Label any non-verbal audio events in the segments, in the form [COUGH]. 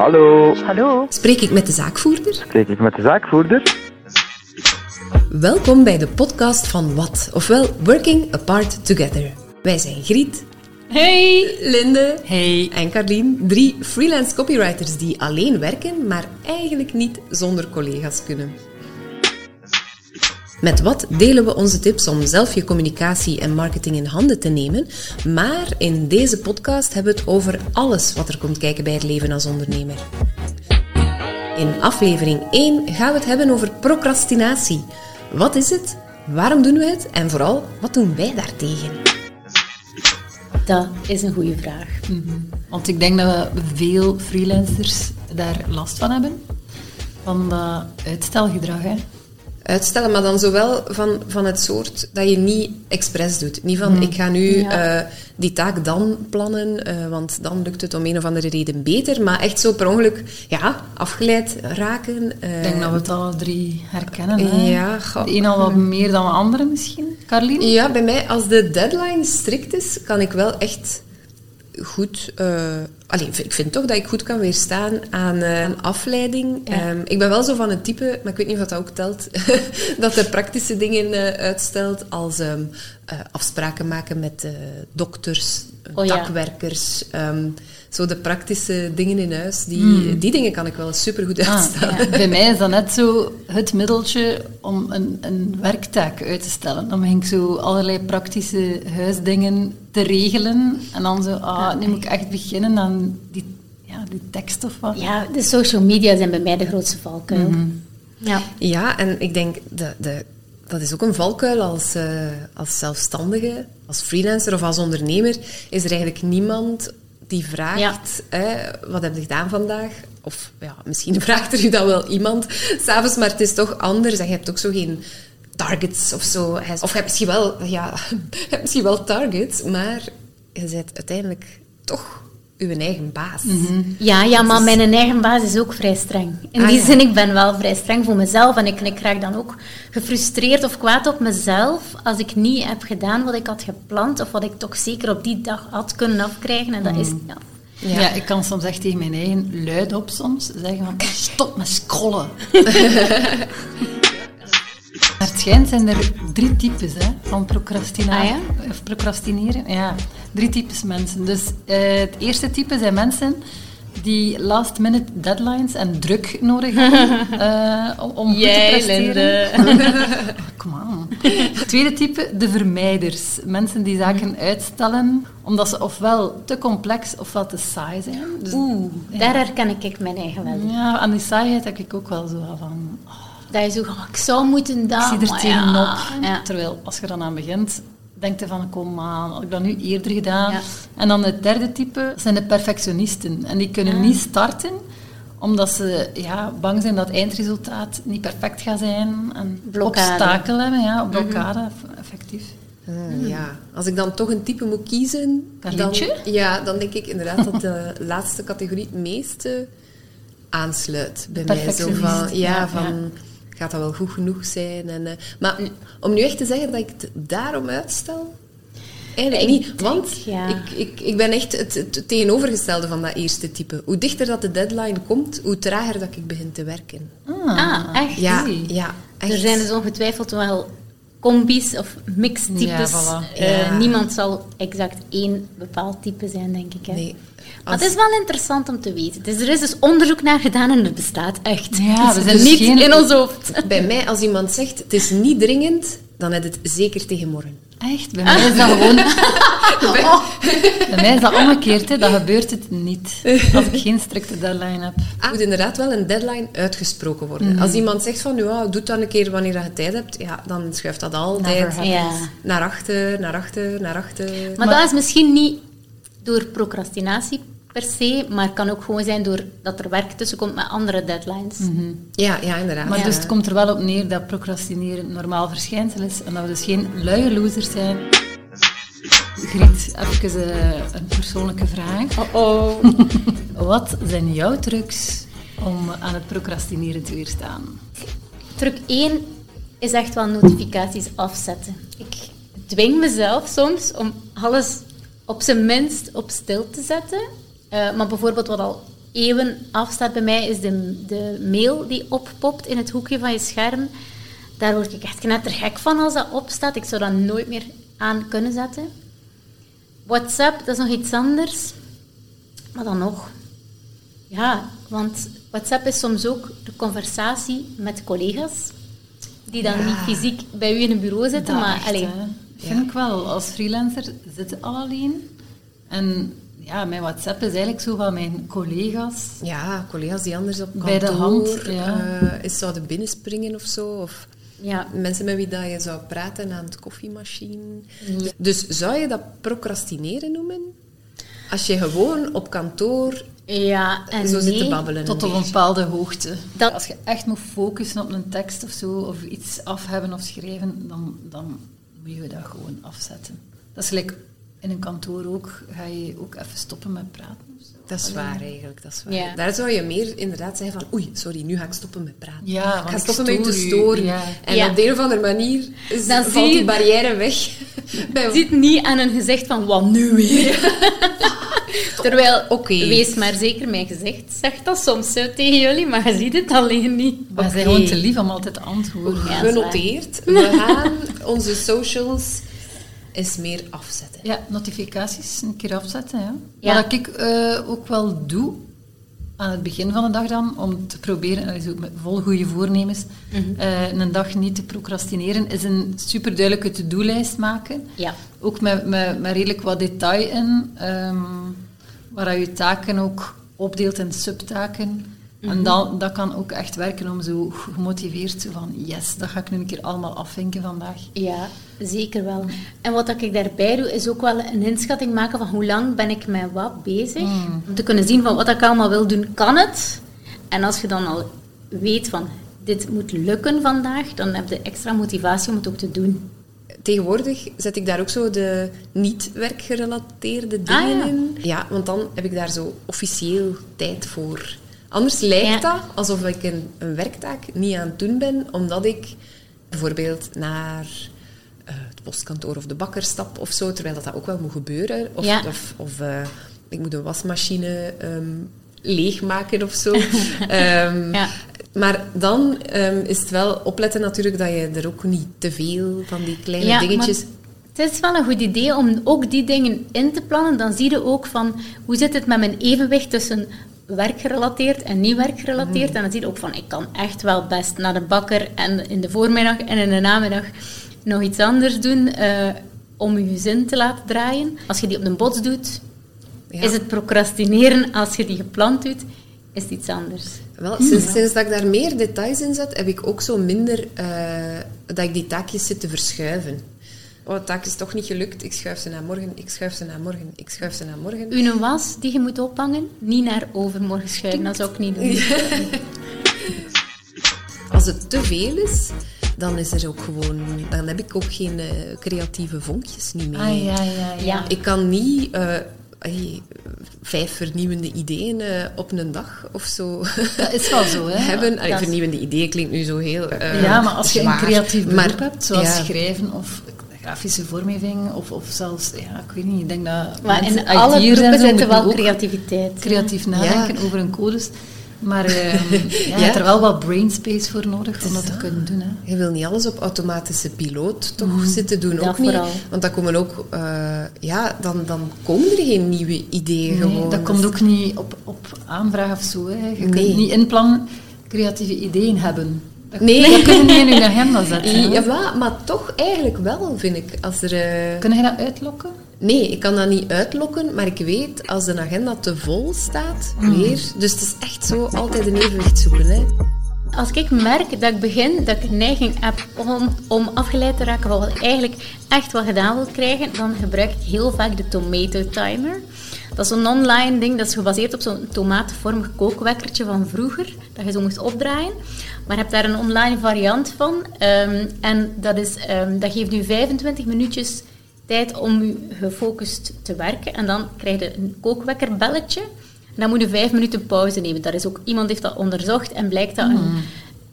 Hallo, Hallo. Spreek ik met de zaakvoerder? spreek ik met de zaakvoerder? Welkom bij de podcast van Wat, ofwel Working Apart Together. Wij zijn Griet, Hey. Linde Hey. en Carlien, drie freelance copywriters die alleen werken, maar eigenlijk niet zonder collega's kunnen. Met wat delen we onze tips om zelf je communicatie en marketing in handen te nemen. Maar in deze podcast hebben we het over alles wat er komt kijken bij het leven als ondernemer. In aflevering 1 gaan we het hebben over procrastinatie. Wat is het? Waarom doen we het? En vooral, wat doen wij daartegen? Dat is een goede vraag. Want ik denk dat we veel freelancers daar last van hebben. Van dat uitstelgedrag. Hè. Uitstellen, maar dan zowel van, van het soort dat je niet expres doet. Niet van, ik ga nu Ja. eh, die taak dan plannen, eh, want dan lukt het om een of andere reden beter. Maar echt zo per ongeluk, ja, afgeleid raken. eh, Ik denk dat we het alle drie herkennen. Hè. Ja. De een al wat meer dan de andere misschien. Carlien? Ja, bij mij, als de deadline strikt is, kan ik wel echt goed... eh allee, ik vind toch dat ik goed kan weerstaan aan, aan afleiding. Ja. Ehm, ik ben wel zo van het type, maar ik weet niet of dat ook telt, [LAUGHS] dat de praktische dingen eh, uitstelt, als ehm, eh, afspraken maken met dokters, Oh ja. dakwerkers... ehm, zo de praktische dingen in huis, die, die dingen kan ik wel supergoed Ah, uitstellen. ja. Bij mij is dat net zo [LAUGHS] het middeltje om een, een werktaak uit te stellen. Dan begin ik zo allerlei praktische huisdingen te regelen. En dan zo, ah, nu moet ik echt beginnen aan die, ja, die tekst of wat. Ja, de social media zijn bij mij de grootste valkuil. Ja. Ja, en ik denk, de, de, dat is ook een valkuil als, eh, als zelfstandige, als freelancer of als ondernemer. Is er eigenlijk niemand die vraagt, hè, wat heb je gedaan vandaag? Of ja, misschien [LAUGHS] vraagt er u dan wel iemand s'avonds, maar het is toch anders. En je hebt ook zo geen targets of zo. Of je hebt misschien wel, ja, [LAUGHS] je hebt misschien wel targets, maar je bent uiteindelijk toch uw eigen baas. Ja, ja, maar mijn eigen baas is ook vrij streng. In Ah, die ja. zin, ik ben wel vrij streng voor mezelf. En ik, ik raak dan ook gefrustreerd of kwaad op mezelf als ik niet heb gedaan wat ik had gepland. Of wat ik toch zeker op die dag had kunnen afkrijgen. En dat is... Ja. Ja. ik kan soms echt tegen mijn eigen luid op soms zeggen van stop met scrollen. [LAUGHS] Schijnt zijn er drie types hè, van procrastineren. Ah, Of procrastineren. Ja, drie types mensen. Dus eh, het eerste type zijn mensen die last minute deadlines en druk nodig hebben [LAUGHS] eh, om, goed te presteren. Kom aan. Het tweede type, de vermijders. Mensen die zaken uitstellen omdat ze ofwel te complex ofwel te saai zijn. Dus, Oeh, daar herken ik mijn eigen wel. Ja, aan die saaiheid heb ik ook wel zo van... oh, Dat je zo, oh, ik zou moeten dat, ik zie er maar tegenop. ja. Ja. Terwijl, als je dan aan begint, denk je van, kom aan, had ik dat nu eerder gedaan? Ja. En dan het derde type zijn de perfectionisten. En die kunnen niet starten, omdat ze ja, bang zijn dat het eindresultaat niet perfect gaat zijn. En Blokkade. obstakel hebben, ja, blokkade, eff- effectief. Ah, Ja, als ik dan toch een type moet kiezen, dan, ja, dan denk ik inderdaad dat de [LAUGHS] laatste categorie het meeste aansluit bij mij. Zo van, ja, Ja, van gaat dat wel goed genoeg zijn? En, eh, maar om nu echt te zeggen dat ik het daarom uitstel, eigenlijk Ik niet. denk, Want ja. ik, ik, ik ben echt het, het tegenovergestelde van dat eerste type. Hoe dichter dat de deadline komt, hoe trager dat ik begin te werken. Ah, echt? Ja, ja echt. Er zijn dus ongetwijfeld wel combis of mixtypes. Ja, voilà. Eh, Ja. Niemand zal exact één bepaald type zijn, denk ik. Hè. Nee. Maar het is wel interessant om te weten. Dus er is dus onderzoek naar gedaan en het bestaat echt. Ja, Het we is zijn dus niet geen- in ons hoofd. Bij mij, als iemand zegt het is niet dringend, dan heb je het zeker tegen morgen. Echt? Bij mij is dat gewoon... [LAUGHS] Bij mij is dat omgekeerd, hè. dat gebeurt het niet. Als ik geen strikte deadline heb. Er moet inderdaad wel een deadline uitgesproken worden. Mhm. Als iemand zegt van, ja, doe dan een keer wanneer je tijd hebt, ja, dan schuift dat altijd. Ja. naar achter, naar achter, naar achter. Maar, dat is misschien niet door procrastinatie per se, maar het kan ook gewoon zijn doordat er werk tussen komt met andere deadlines. Ja, ja, inderdaad. Maar ja. dus het komt er wel op neer dat procrastineren een normaal verschijnsel is en dat we dus geen luie losers zijn. Griet, even eh, een persoonlijke vraag. Oh. [LAUGHS] Wat zijn jouw trucs om aan het procrastineren te weerstaan? Truc 1 is echt wel notificaties afzetten. Ik dwing mezelf soms om alles op zijn minst op stil te zetten. Eh, maar bijvoorbeeld wat al eeuwen afstaat bij mij, is de, de mail die oppopt in het hoekje van je scherm. Daar word ik echt knettergek van als dat opstaat. Ik zou dat nooit meer aan kunnen zetten. WhatsApp, dat is nog iets anders. Maar dan nog. Ja, want WhatsApp is soms ook de conversatie met collega's. Die dan niet fysiek bij u in een bureau zitten, Dat maar... echt, allee, hè. Vind ik wel. Als freelancer zit al alleen. En ja, mijn WhatsApp is eigenlijk zo van mijn collega's. Ja, collega's die anders op kantoor Bij de hand, ja. eens zouden binnenspringen of zo. Of ja, mensen met wie dat je zou praten aan het koffiemachine. Dus zou je dat procrastineren noemen? Als je gewoon op kantoor ja en zo zit te babbelen. Tot op een bepaalde hoogte. Dat- Als je echt moet focussen op een tekst of zo, of iets af hebben of schrijven, dan, dan moet je dat gewoon afzetten. Dat is gelijk in een kantoor ook, ga je ook even stoppen met praten. Of zo. Dat is waar eigenlijk, dat is waar. Ja. Daar zou je meer inderdaad zeggen van oei, sorry, nu ga ik stoppen met praten. Ja, ik ga ik stoppen met te storen. ja. En Ja. op de een of andere manier is, Dan valt die barrière weg. [LAUGHS] Je ziet niet aan een gezicht van, wat nu weer? [LAUGHS] Terwijl, Oké. wees maar zeker, mijn gezicht zegt dat soms zo tegen jullie, maar je ziet het alleen niet. Maar ze zijn gewoon te lief om altijd te antwoorden. Genoteerd. We gaan onze socials eens meer afzetten. Ja, notificaties een keer afzetten. Ja. Ja. Wat ik eh, ook wel doe, aan het begin van de dag dan, om te proberen, en dat is ook met vol goede voornemens, Mhm. eh, een dag niet te procrastineren, is een superduidelijke to-do-lijst maken. Ja. Ook met, met, met redelijk wat detail in, ehm, waar je taken ook opdeelt in subtaken. Mhm. En dat, dat kan ook echt werken om zo gemotiveerd zo van, yes, dat ga ik nu een keer allemaal afvinken vandaag. Ja, zeker wel. En wat ik daarbij doe, is ook wel een inschatting maken van hoe lang ben ik met wat bezig. Om te kunnen zien van wat ik allemaal wil doen, kan het? En als je dan al weet van dit moet lukken vandaag, dan heb je extra motivatie om het ook te doen. Tegenwoordig zet ik daar ook zo de niet werkgerelateerde Ah, dingen ja. in. Ja, want dan heb ik daar zo officieel tijd voor. Anders lijkt Ja. dat alsof ik een, een werktaak niet aan het doen ben, omdat ik bijvoorbeeld naar eh, het postkantoor of de bakker stap of zo, terwijl dat, dat ook wel moet gebeuren. Of, Ja. of, of eh, ik moet een wasmachine ehm, leegmaken of zo. [LAUGHS] Ehm, Ja. Maar dan ehm, is het wel opletten natuurlijk dat je er ook niet te veel van die kleine Ja, dingetjes... Het is wel een goed idee om ook die dingen in te plannen. Dan zie je ook van hoe zit het met mijn evenwicht tussen werkgerelateerd en niet werkgerelateerd. En dan zie je ook van ik kan echt wel best naar de bakker en in de voormiddag en in de namiddag nog iets anders doen eh, om je gezin te laten draaien. Als je die op de bots doet, Ja. is het procrastineren. Als je die gepland doet, is het iets anders. Wel, sinds, sinds dat ik daar meer details in zet, heb ik ook zo minder eh, dat ik die taakjes zit te verschuiven. Oh, de taak is toch niet gelukt. Ik schuif ze naar morgen, ik schuif ze naar morgen, ik schuif ze naar morgen. Uw was die je moet ophangen, niet naar overmorgen schuiven. Dat zou ik niet doen. [LAUGHS] Als het te veel is, dan is er ook gewoon... Dan heb ik ook geen eh, creatieve vonkjes niet meer. Ah, ja, ja, ja. Ik kan niet... eh, hey, vijf vernieuwende ideeën eh, op een dag of zo Dat is wel zo, hè. [LAUGHS] hebben. Allee, dat is- vernieuwende ideeën klinkt nu zo heel eh, Ja, maar als je een creatief beroep Maar, hebt, zoals ja. schrijven of grafische vormgeving, of, of zelfs, ja, ik weet niet, ik denk dat Maar in mensen, alle IT'ers en beroepen zo zit er moeten wel ook creativiteit. creatief nadenken over hun codes. Maar [LAUGHS] eh, ja, je Ja. hebt er wel wat brainspace voor nodig om dat te kunnen doen. Hè. Je wil niet alles op automatische piloot toch zitten doen, Dat ook niet. vooral. Want dat komen ook... eh, ja, dan, dan komen er geen nieuwe ideeën Nee, gewoon. dat komt ook niet op, op aanvraag of zo. Hè. Je Nee. kunt niet inplannen creatieve ideeën hebben. Nee. dat kun je niet in je agenda zetten. Ja, maar, maar toch eigenlijk wel, vind ik. Als er, eh, Kun je dat uitlokken? Nee, ik kan dat niet uitlokken, maar ik weet als de agenda te vol staat, weer. Dus het is echt zo altijd een evenwicht zoeken. Hè. Als ik merk dat ik begin, dat ik een neiging heb om, om afgeleid te raken van wat ik eigenlijk echt wel gedaan wil krijgen, dan gebruik ik heel vaak de tomato timer. Dat is een online ding, dat is gebaseerd op zo'n tomatenvormig kookwekkertje van vroeger, dat je zo moest opdraaien. Maar je hebt daar een online variant van. ehm, en dat, is, ehm, dat geeft u 25 minuutjes tijd om u gefocust te werken. En dan krijg je een kookwekkerbelletje. En dan moet je vijf minuten pauze nemen. Dat is ook, iemand heeft dat onderzocht en blijkt dat een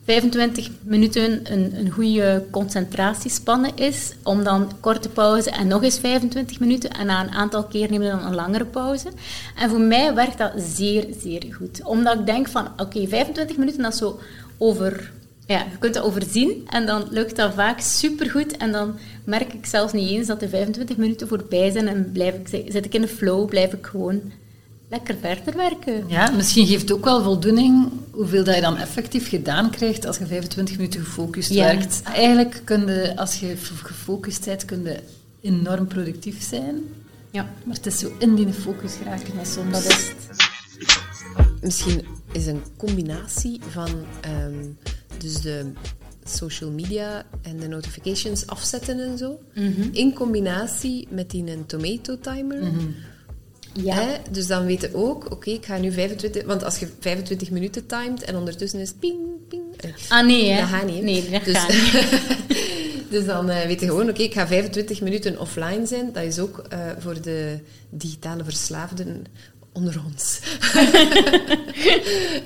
25 minuten een, een goede concentratiespanne is, om dan korte pauze en nog eens 25 minuten en na een aantal keer nemen we dan een langere pauze. En voor mij werkt dat zeer, zeer goed. Omdat ik denk van, oké, 25 minuten, dat is zo over... Ja, je kunt dat overzien en dan lukt dat vaak supergoed en dan merk ik zelfs niet eens dat de 25 minuten voorbij zijn en blijf ik, zit ik in de flow, blijf ik gewoon lekker verder werken. Ja, misschien geeft het ook wel voldoening hoeveel dat je dan effectief gedaan krijgt als je 25 minuten gefocust werkt. Eigenlijk kun je, als je gefocust bent, kun je enorm productief zijn. Ja. Maar het is zo in die focus geraken dat soms. Dat is Misschien is een combinatie van ehm, dus de social media en de notifications afzetten en zo, mhm. in combinatie met die een tomato timer. Mhm. Ja. Dus dan weten ook, oké, ik ga nu 25... Want als je 25 minuten timed en ondertussen is ping, ping... Eh, ah, nee, hè? Dat gaat niet. Nee, dat dus, gaat niet. [LAUGHS] dus dan uh, weet je gewoon, oké, ik ga 25 minuten offline zijn. Dat is ook uh, voor de digitale verslaafden onder ons.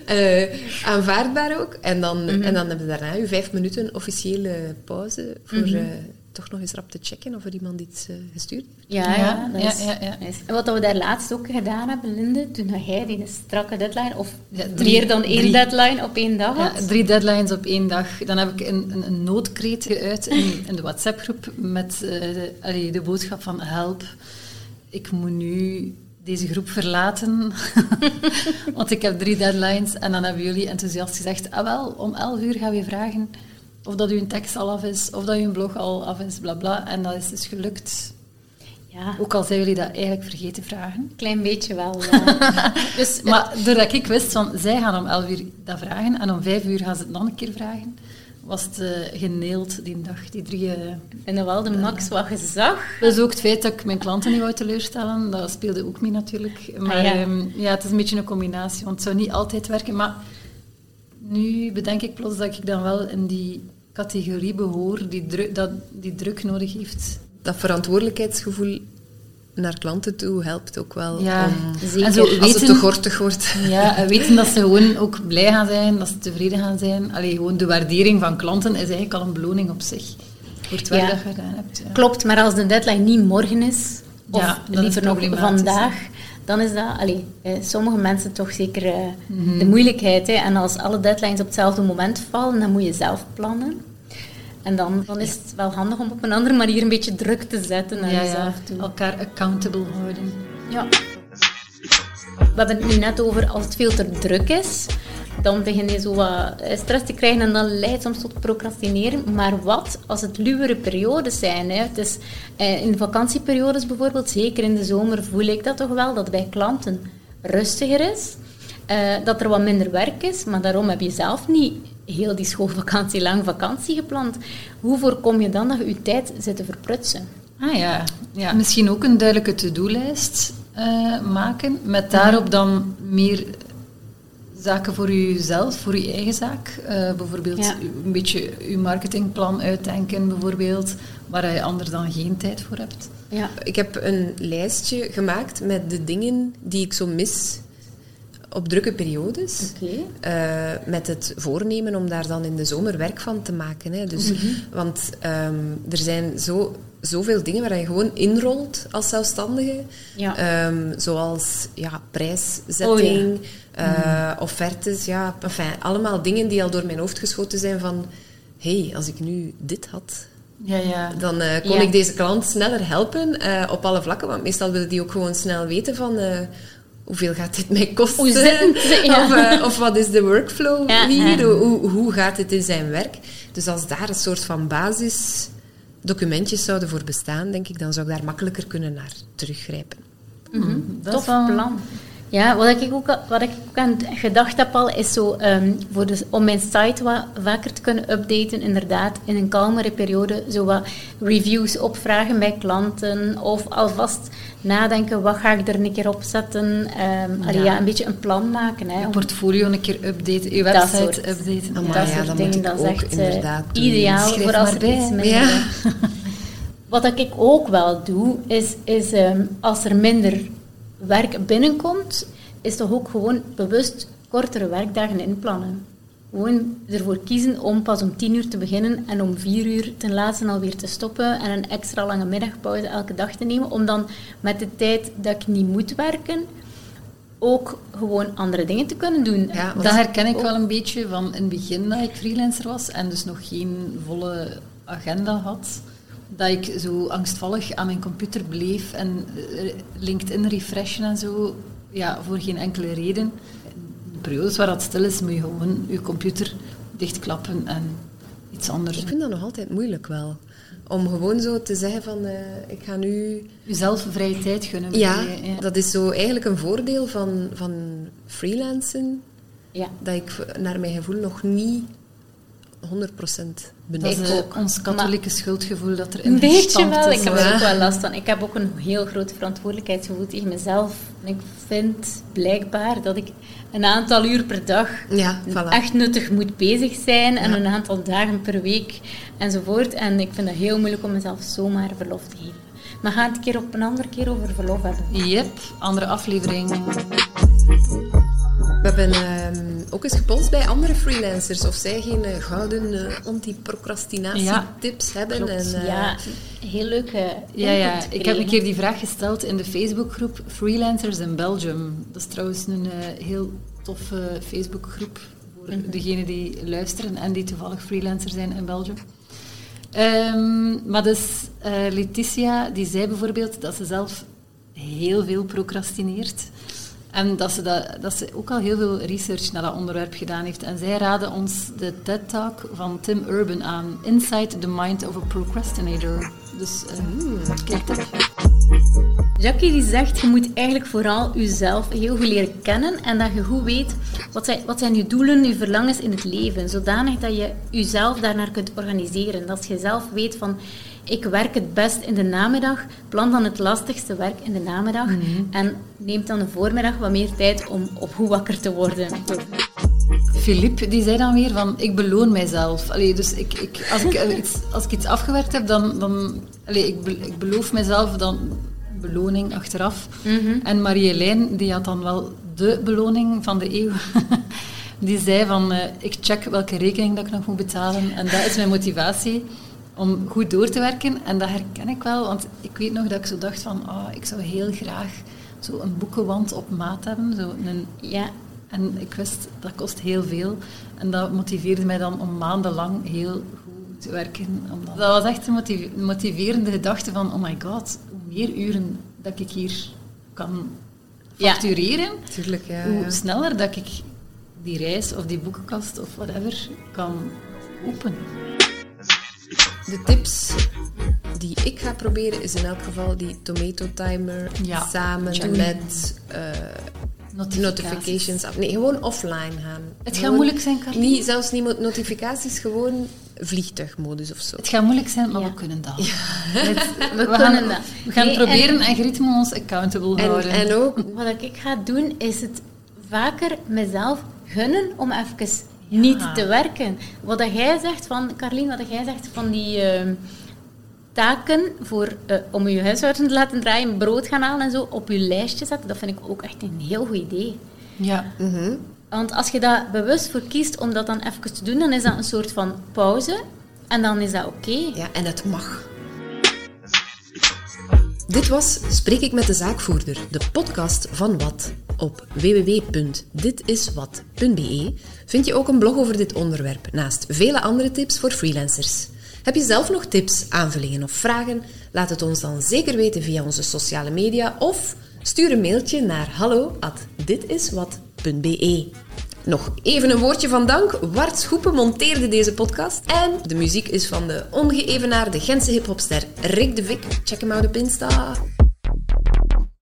uh, [LAUGHS] [LAUGHS] aanvaardbaar ook. En dan, mm -hmm. en dan hebben we daarna je vijf minuten officiële pauze voor... Mm -hmm toch nog eens rap te checken of er iemand iets uh, gestuurd heeft. Ja, ja, ja, is, ja, ja, En wat we daar laatst ook gedaan hebben, Linde, toen jij die strakke deadline, of drie, meer dan één drie, deadline op één dag had? drie deadlines op één dag. Dan heb ik een, een, een noodkreet geuit in, in de WhatsApp-groep met uh, de, allee, de boodschap van help, ik moet nu deze groep verlaten, [LAUGHS] want ik heb drie deadlines. En dan hebben jullie enthousiast gezegd, ah wel, om elf uur gaan we vragen of dat uw tekst al af is, of dat uw blog al af is, bla bla. En dat is dus gelukt. Ja. Ook al zijn jullie dat eigenlijk vergeten vragen. Klein beetje wel. Ja. [LAUGHS] dus, [LAUGHS] maar doordat ik wist van, zij gaan om 11 uur dat vragen en om 5 uur gaan ze het nog een keer vragen, was het uh, geneeld die dag, die drie... Uh, en dan wel de max wat je zag. Dus ook het feit dat ik mijn klanten niet wou teleurstellen, dat speelde ook mee natuurlijk. Maar ah, ja. Um, ja, het is een beetje een combinatie, want het zou niet altijd werken. Maar nu bedenk ik plots dat ik dan wel in die categorie behoor die, druk, dat, die druk nodig heeft. Dat verantwoordelijkheidsgevoel naar klanten toe helpt ook wel. Ja, zeker. En zo weten, als het te gortig wordt. Ja, en weten dat ze gewoon ook blij gaan zijn, dat ze tevreden gaan zijn. Allee, gewoon de waardering van klanten is eigenlijk al een beloning op zich. Voor het werk dat je gedaan hebt. Ja. Klopt, maar als de deadline niet morgen is, of ja, liever nog vandaag, dan is dat, allee, eh, sommige mensen toch zeker eh, mhm. de moeilijkheid. Hè. En als alle deadlines op hetzelfde moment vallen, dan moet je zelf plannen. En dan, dan is het wel handig om op een andere manier een beetje druk te zetten naar ja, jezelf toe. Elkaar accountable houden. Ja. We hebben het nu net over als het veel te druk is dan begin je zo wat stress te krijgen en dan leidt soms tot procrastineren. Maar wat als het luwere periodes zijn? Hè? Het is, eh, in vakantieperiodes bijvoorbeeld, zeker in de zomer, voel ik dat toch wel, dat bij klanten rustiger is. Uh, dat er wat minder werk is, maar daarom heb je zelf niet heel die schoolvakantie lang vakantie gepland. Hoe voorkom je dan dat je je tijd zit te verprutsen? Ah ja, ja. misschien ook een duidelijke to-do-lijst uh, maken, met daarop dan meer zaken voor jezelf, voor je eigen zaak. Uh, bijvoorbeeld een beetje je marketingplan uitdenken, bijvoorbeeld, waar je anders dan geen tijd voor hebt. Ja. Ik heb een lijstje gemaakt met de dingen die ik zo mis op drukke periodes. Okay. Uh, eh, met het voornemen om daar dan in de zomer werk van te maken. Hè. Dus, mm Want um, er zijn zo zoveel dingen waar je gewoon inrolt als zelfstandige. Ja. Um, zoals ja, prijszetting, oh, ja. uh, offertes. Ja, enfin, allemaal dingen die al door mijn hoofd geschoten zijn van... Hé, hey, als ik nu dit had... Ja, ja. Dan uh, kon ik deze klant sneller helpen uh, op alle vlakken. Want meestal willen die ook gewoon snel weten van hoeveel gaat dit mij kosten? [LAUGHS] of, uh, of, wat is de workflow hier? Hoe, hoe gaat het in zijn werk? Dus als daar een soort van basis documentjes zouden voor bestaan, denk ik, dan zou ik daar makkelijker kunnen naar teruggrijpen. Mm -hmm. Dat Tof plan. Ja, wat ik ook, wat ik ook aan gedacht heb al, is zo, um, voor de, om mijn site wat vaker te kunnen updaten, inderdaad, in een kalmere periode, zo wat reviews opvragen bij klanten, of alvast nadenken, wat ga ik er een keer op zetten, um, ja. ja. een beetje een plan maken. Hè, je portfolio een keer updaten, je website updaten. Oh, dat soort dingen, dat is echt uh, ideaal voor als er iets minder... Ja. [LAUGHS] wat ik ook wel doe, is, is um, als er minder werk binnenkomt, is toch ook gewoon bewust kortere werkdagen inplannen. gewoon ervoor kiezen om pas om tien uur te beginnen en om vier uur ten laatste alweer te stoppen en een extra lange middagpauze elke dag te nemen, om dan met de tijd dat ik niet moet werken, ook gewoon andere dingen te kunnen doen. Ja, dat herken ik wel een beetje van in het begin dat ik freelancer was en dus nog geen volle agenda had. Dat ik zo angstvallig aan mijn computer bleef en eh, LinkedIn refreshen en zo, ja, voor geen enkele reden. In periodes waar dat stil is, moet je gewoon je computer dichtklappen en iets anders Ik vind dat nog altijd moeilijk wel. Om gewoon zo te zeggen van, uh, ik ga nu... Jezelf vrije tijd gunnen. Ja, ja, dat is zo eigenlijk een voordeel van, van freelancen. Ja. Dat ik naar mijn gevoel nog niet 100% benut. Dat is ook ons katholieke schuldgevoel dat er in Een beetje wel, ik heb er ook wel last van. Ik heb ook een heel grote verantwoordelijkheidsgevoel tegen mezelf. En ik vind blijkbaar dat ik een aantal uur per dag ja, voilà. echt nuttig moet bezig zijn. En een aantal dagen per week enzovoort. En ik vind het heel moeilijk om mezelf zomaar verlof te geven. Maar gaan het een keer op een andere keer over verlof hebben. Yep, andere aflevering. We hebben uh, ook eens gepolst bij andere freelancers of zij geen uh, gouden uh, anti-procrastinatietips ja, hebben. En, uh, ja, heel leuke. Ja, ja. ik heb een keer die vraag gesteld in de Facebookgroep Freelancers in Belgium. Dat is trouwens een heel toffe Facebookgroep voor mm -hmm. degenen die luisteren en die toevallig freelancer zijn in Belgium. Um, maar dus Letitia, die zei bijvoorbeeld dat ze zelf heel veel procrastineert. En dat ze, dat, dat ze ook al heel veel research naar dat onderwerp gedaan heeft. En zij raden ons de TED-talk van Tim Urban aan. Inside the Mind of a Procrastinator. Dus uh, kijk dat. Jackie die zegt, je moet eigenlijk vooral jezelf heel goed leren kennen en dat je goed weet wat zijn, wat zijn je doelen, je verlangens in het leven. Zodanig dat je jezelf daarnaar kunt organiseren. Dat je zelf weet van, ik werk het best in de namiddag, plan dan het lastigste werk in de namiddag mhm. en neemt dan de voormiddag wat meer tijd om op goed wakker te worden. Philippe die zei dan weer van, ik beloon mijzelf. Allee, dus ik, ik, als, ik iets, als ik iets afgewerkt heb, dan, dan allee, ik, ik beloof mijzelf dan beloning achteraf. Mm En Marie-Helene, die had dan wel de beloning van de eeuw. [LAUGHS] die zei van, uh, ik check welke rekening dat ik nog moet betalen. En dat is mijn motivatie om goed door te werken. En dat herken ik wel, want ik weet nog dat ik zo dacht van, oh, ik zou heel graag zo een boekenwand op maat hebben. Zo een, ja. En ik wist, dat kost heel veel. En dat motiveerde mij dan om maandenlang heel goed te werken. Omdat, dat was echt een motiverende gedachte van, oh my god, hoe meer uren dat ik hier kan factureren, ja. Tuurlijk, ja, hoe sneller dat ik die reis of die boekenkast of whatever kan openen. De tips die ik ga proberen is in elk geval die tomato timer samen met uh, notifications. Nee, gewoon offline gaan. Het gaat moeilijk zijn, Carlien. Niet, zelfs niet notificaties, gewoon vliegtuigmodus of zo. Het gaat moeilijk zijn, maar we kunnen dat. [LAUGHS] we, we, gaan, dat. We gaan proberen en, en ons accountable en, houden. En ook... Wat ik ga doen, is het vaker mezelf gunnen om even niet te werken. Wat dat jij zegt van, Carlien, wat dat jij zegt van die uh, taken voor, uh, om je huishouden te laten draaien, brood gaan halen en zo, op je lijstje zetten, dat vind ik ook echt een heel goed idee. Ja. Mm Want als je daar bewust voor kiest om dat dan even te doen, dan is dat een soort van pauze. En dan is dat oké. Ja, en het mag. Dit was Spreek ik met de zaakvoerder, de podcast van Wat. Op www.ditiswat.be vind je ook een blog over dit onderwerp, naast vele andere tips voor freelancers. Heb je zelf nog tips, aanvullingen of vragen? Laat het ons dan zeker weten via onze sociale media of stuur een mailtje naar hallo@ditiswat.be. Nog even een woordje van dank. Wart Schoepen monteerde deze podcast. En de muziek is van de ongeëvenaarde Gentse hiphopster Rick de Vic. Check hem out op Insta.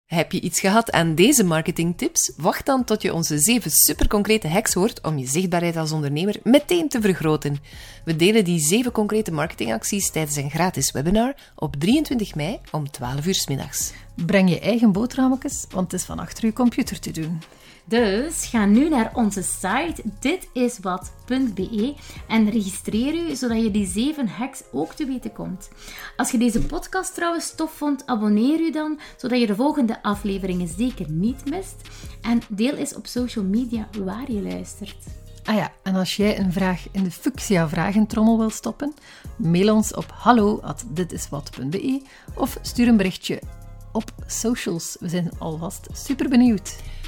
Heb je iets gehad aan deze marketingtips? Wacht dan tot je onze zeven superconcrete hacks hoort om je zichtbaarheid als ondernemer meteen te vergroten. We delen die zeven concrete marketingacties tijdens een gratis webinar op 23 mei om 12 uur s middags. Breng je eigen boterhammetjes, want het is van achter je computer te doen. Dus ga nu naar onze site ditiswat.be en registreer u zodat je die zeven hacks ook te weten komt. Als je deze podcast trouwens tof vond, abonneer u dan zodat je de volgende afleveringen zeker niet mist. En deel eens op social media waar je luistert. Ah ja, en als jij een vraag in de Fuchsia Vragentrommel wil stoppen, mail ons op hallo.ditiswat.be of stuur een berichtje op socials. We zijn alvast super benieuwd.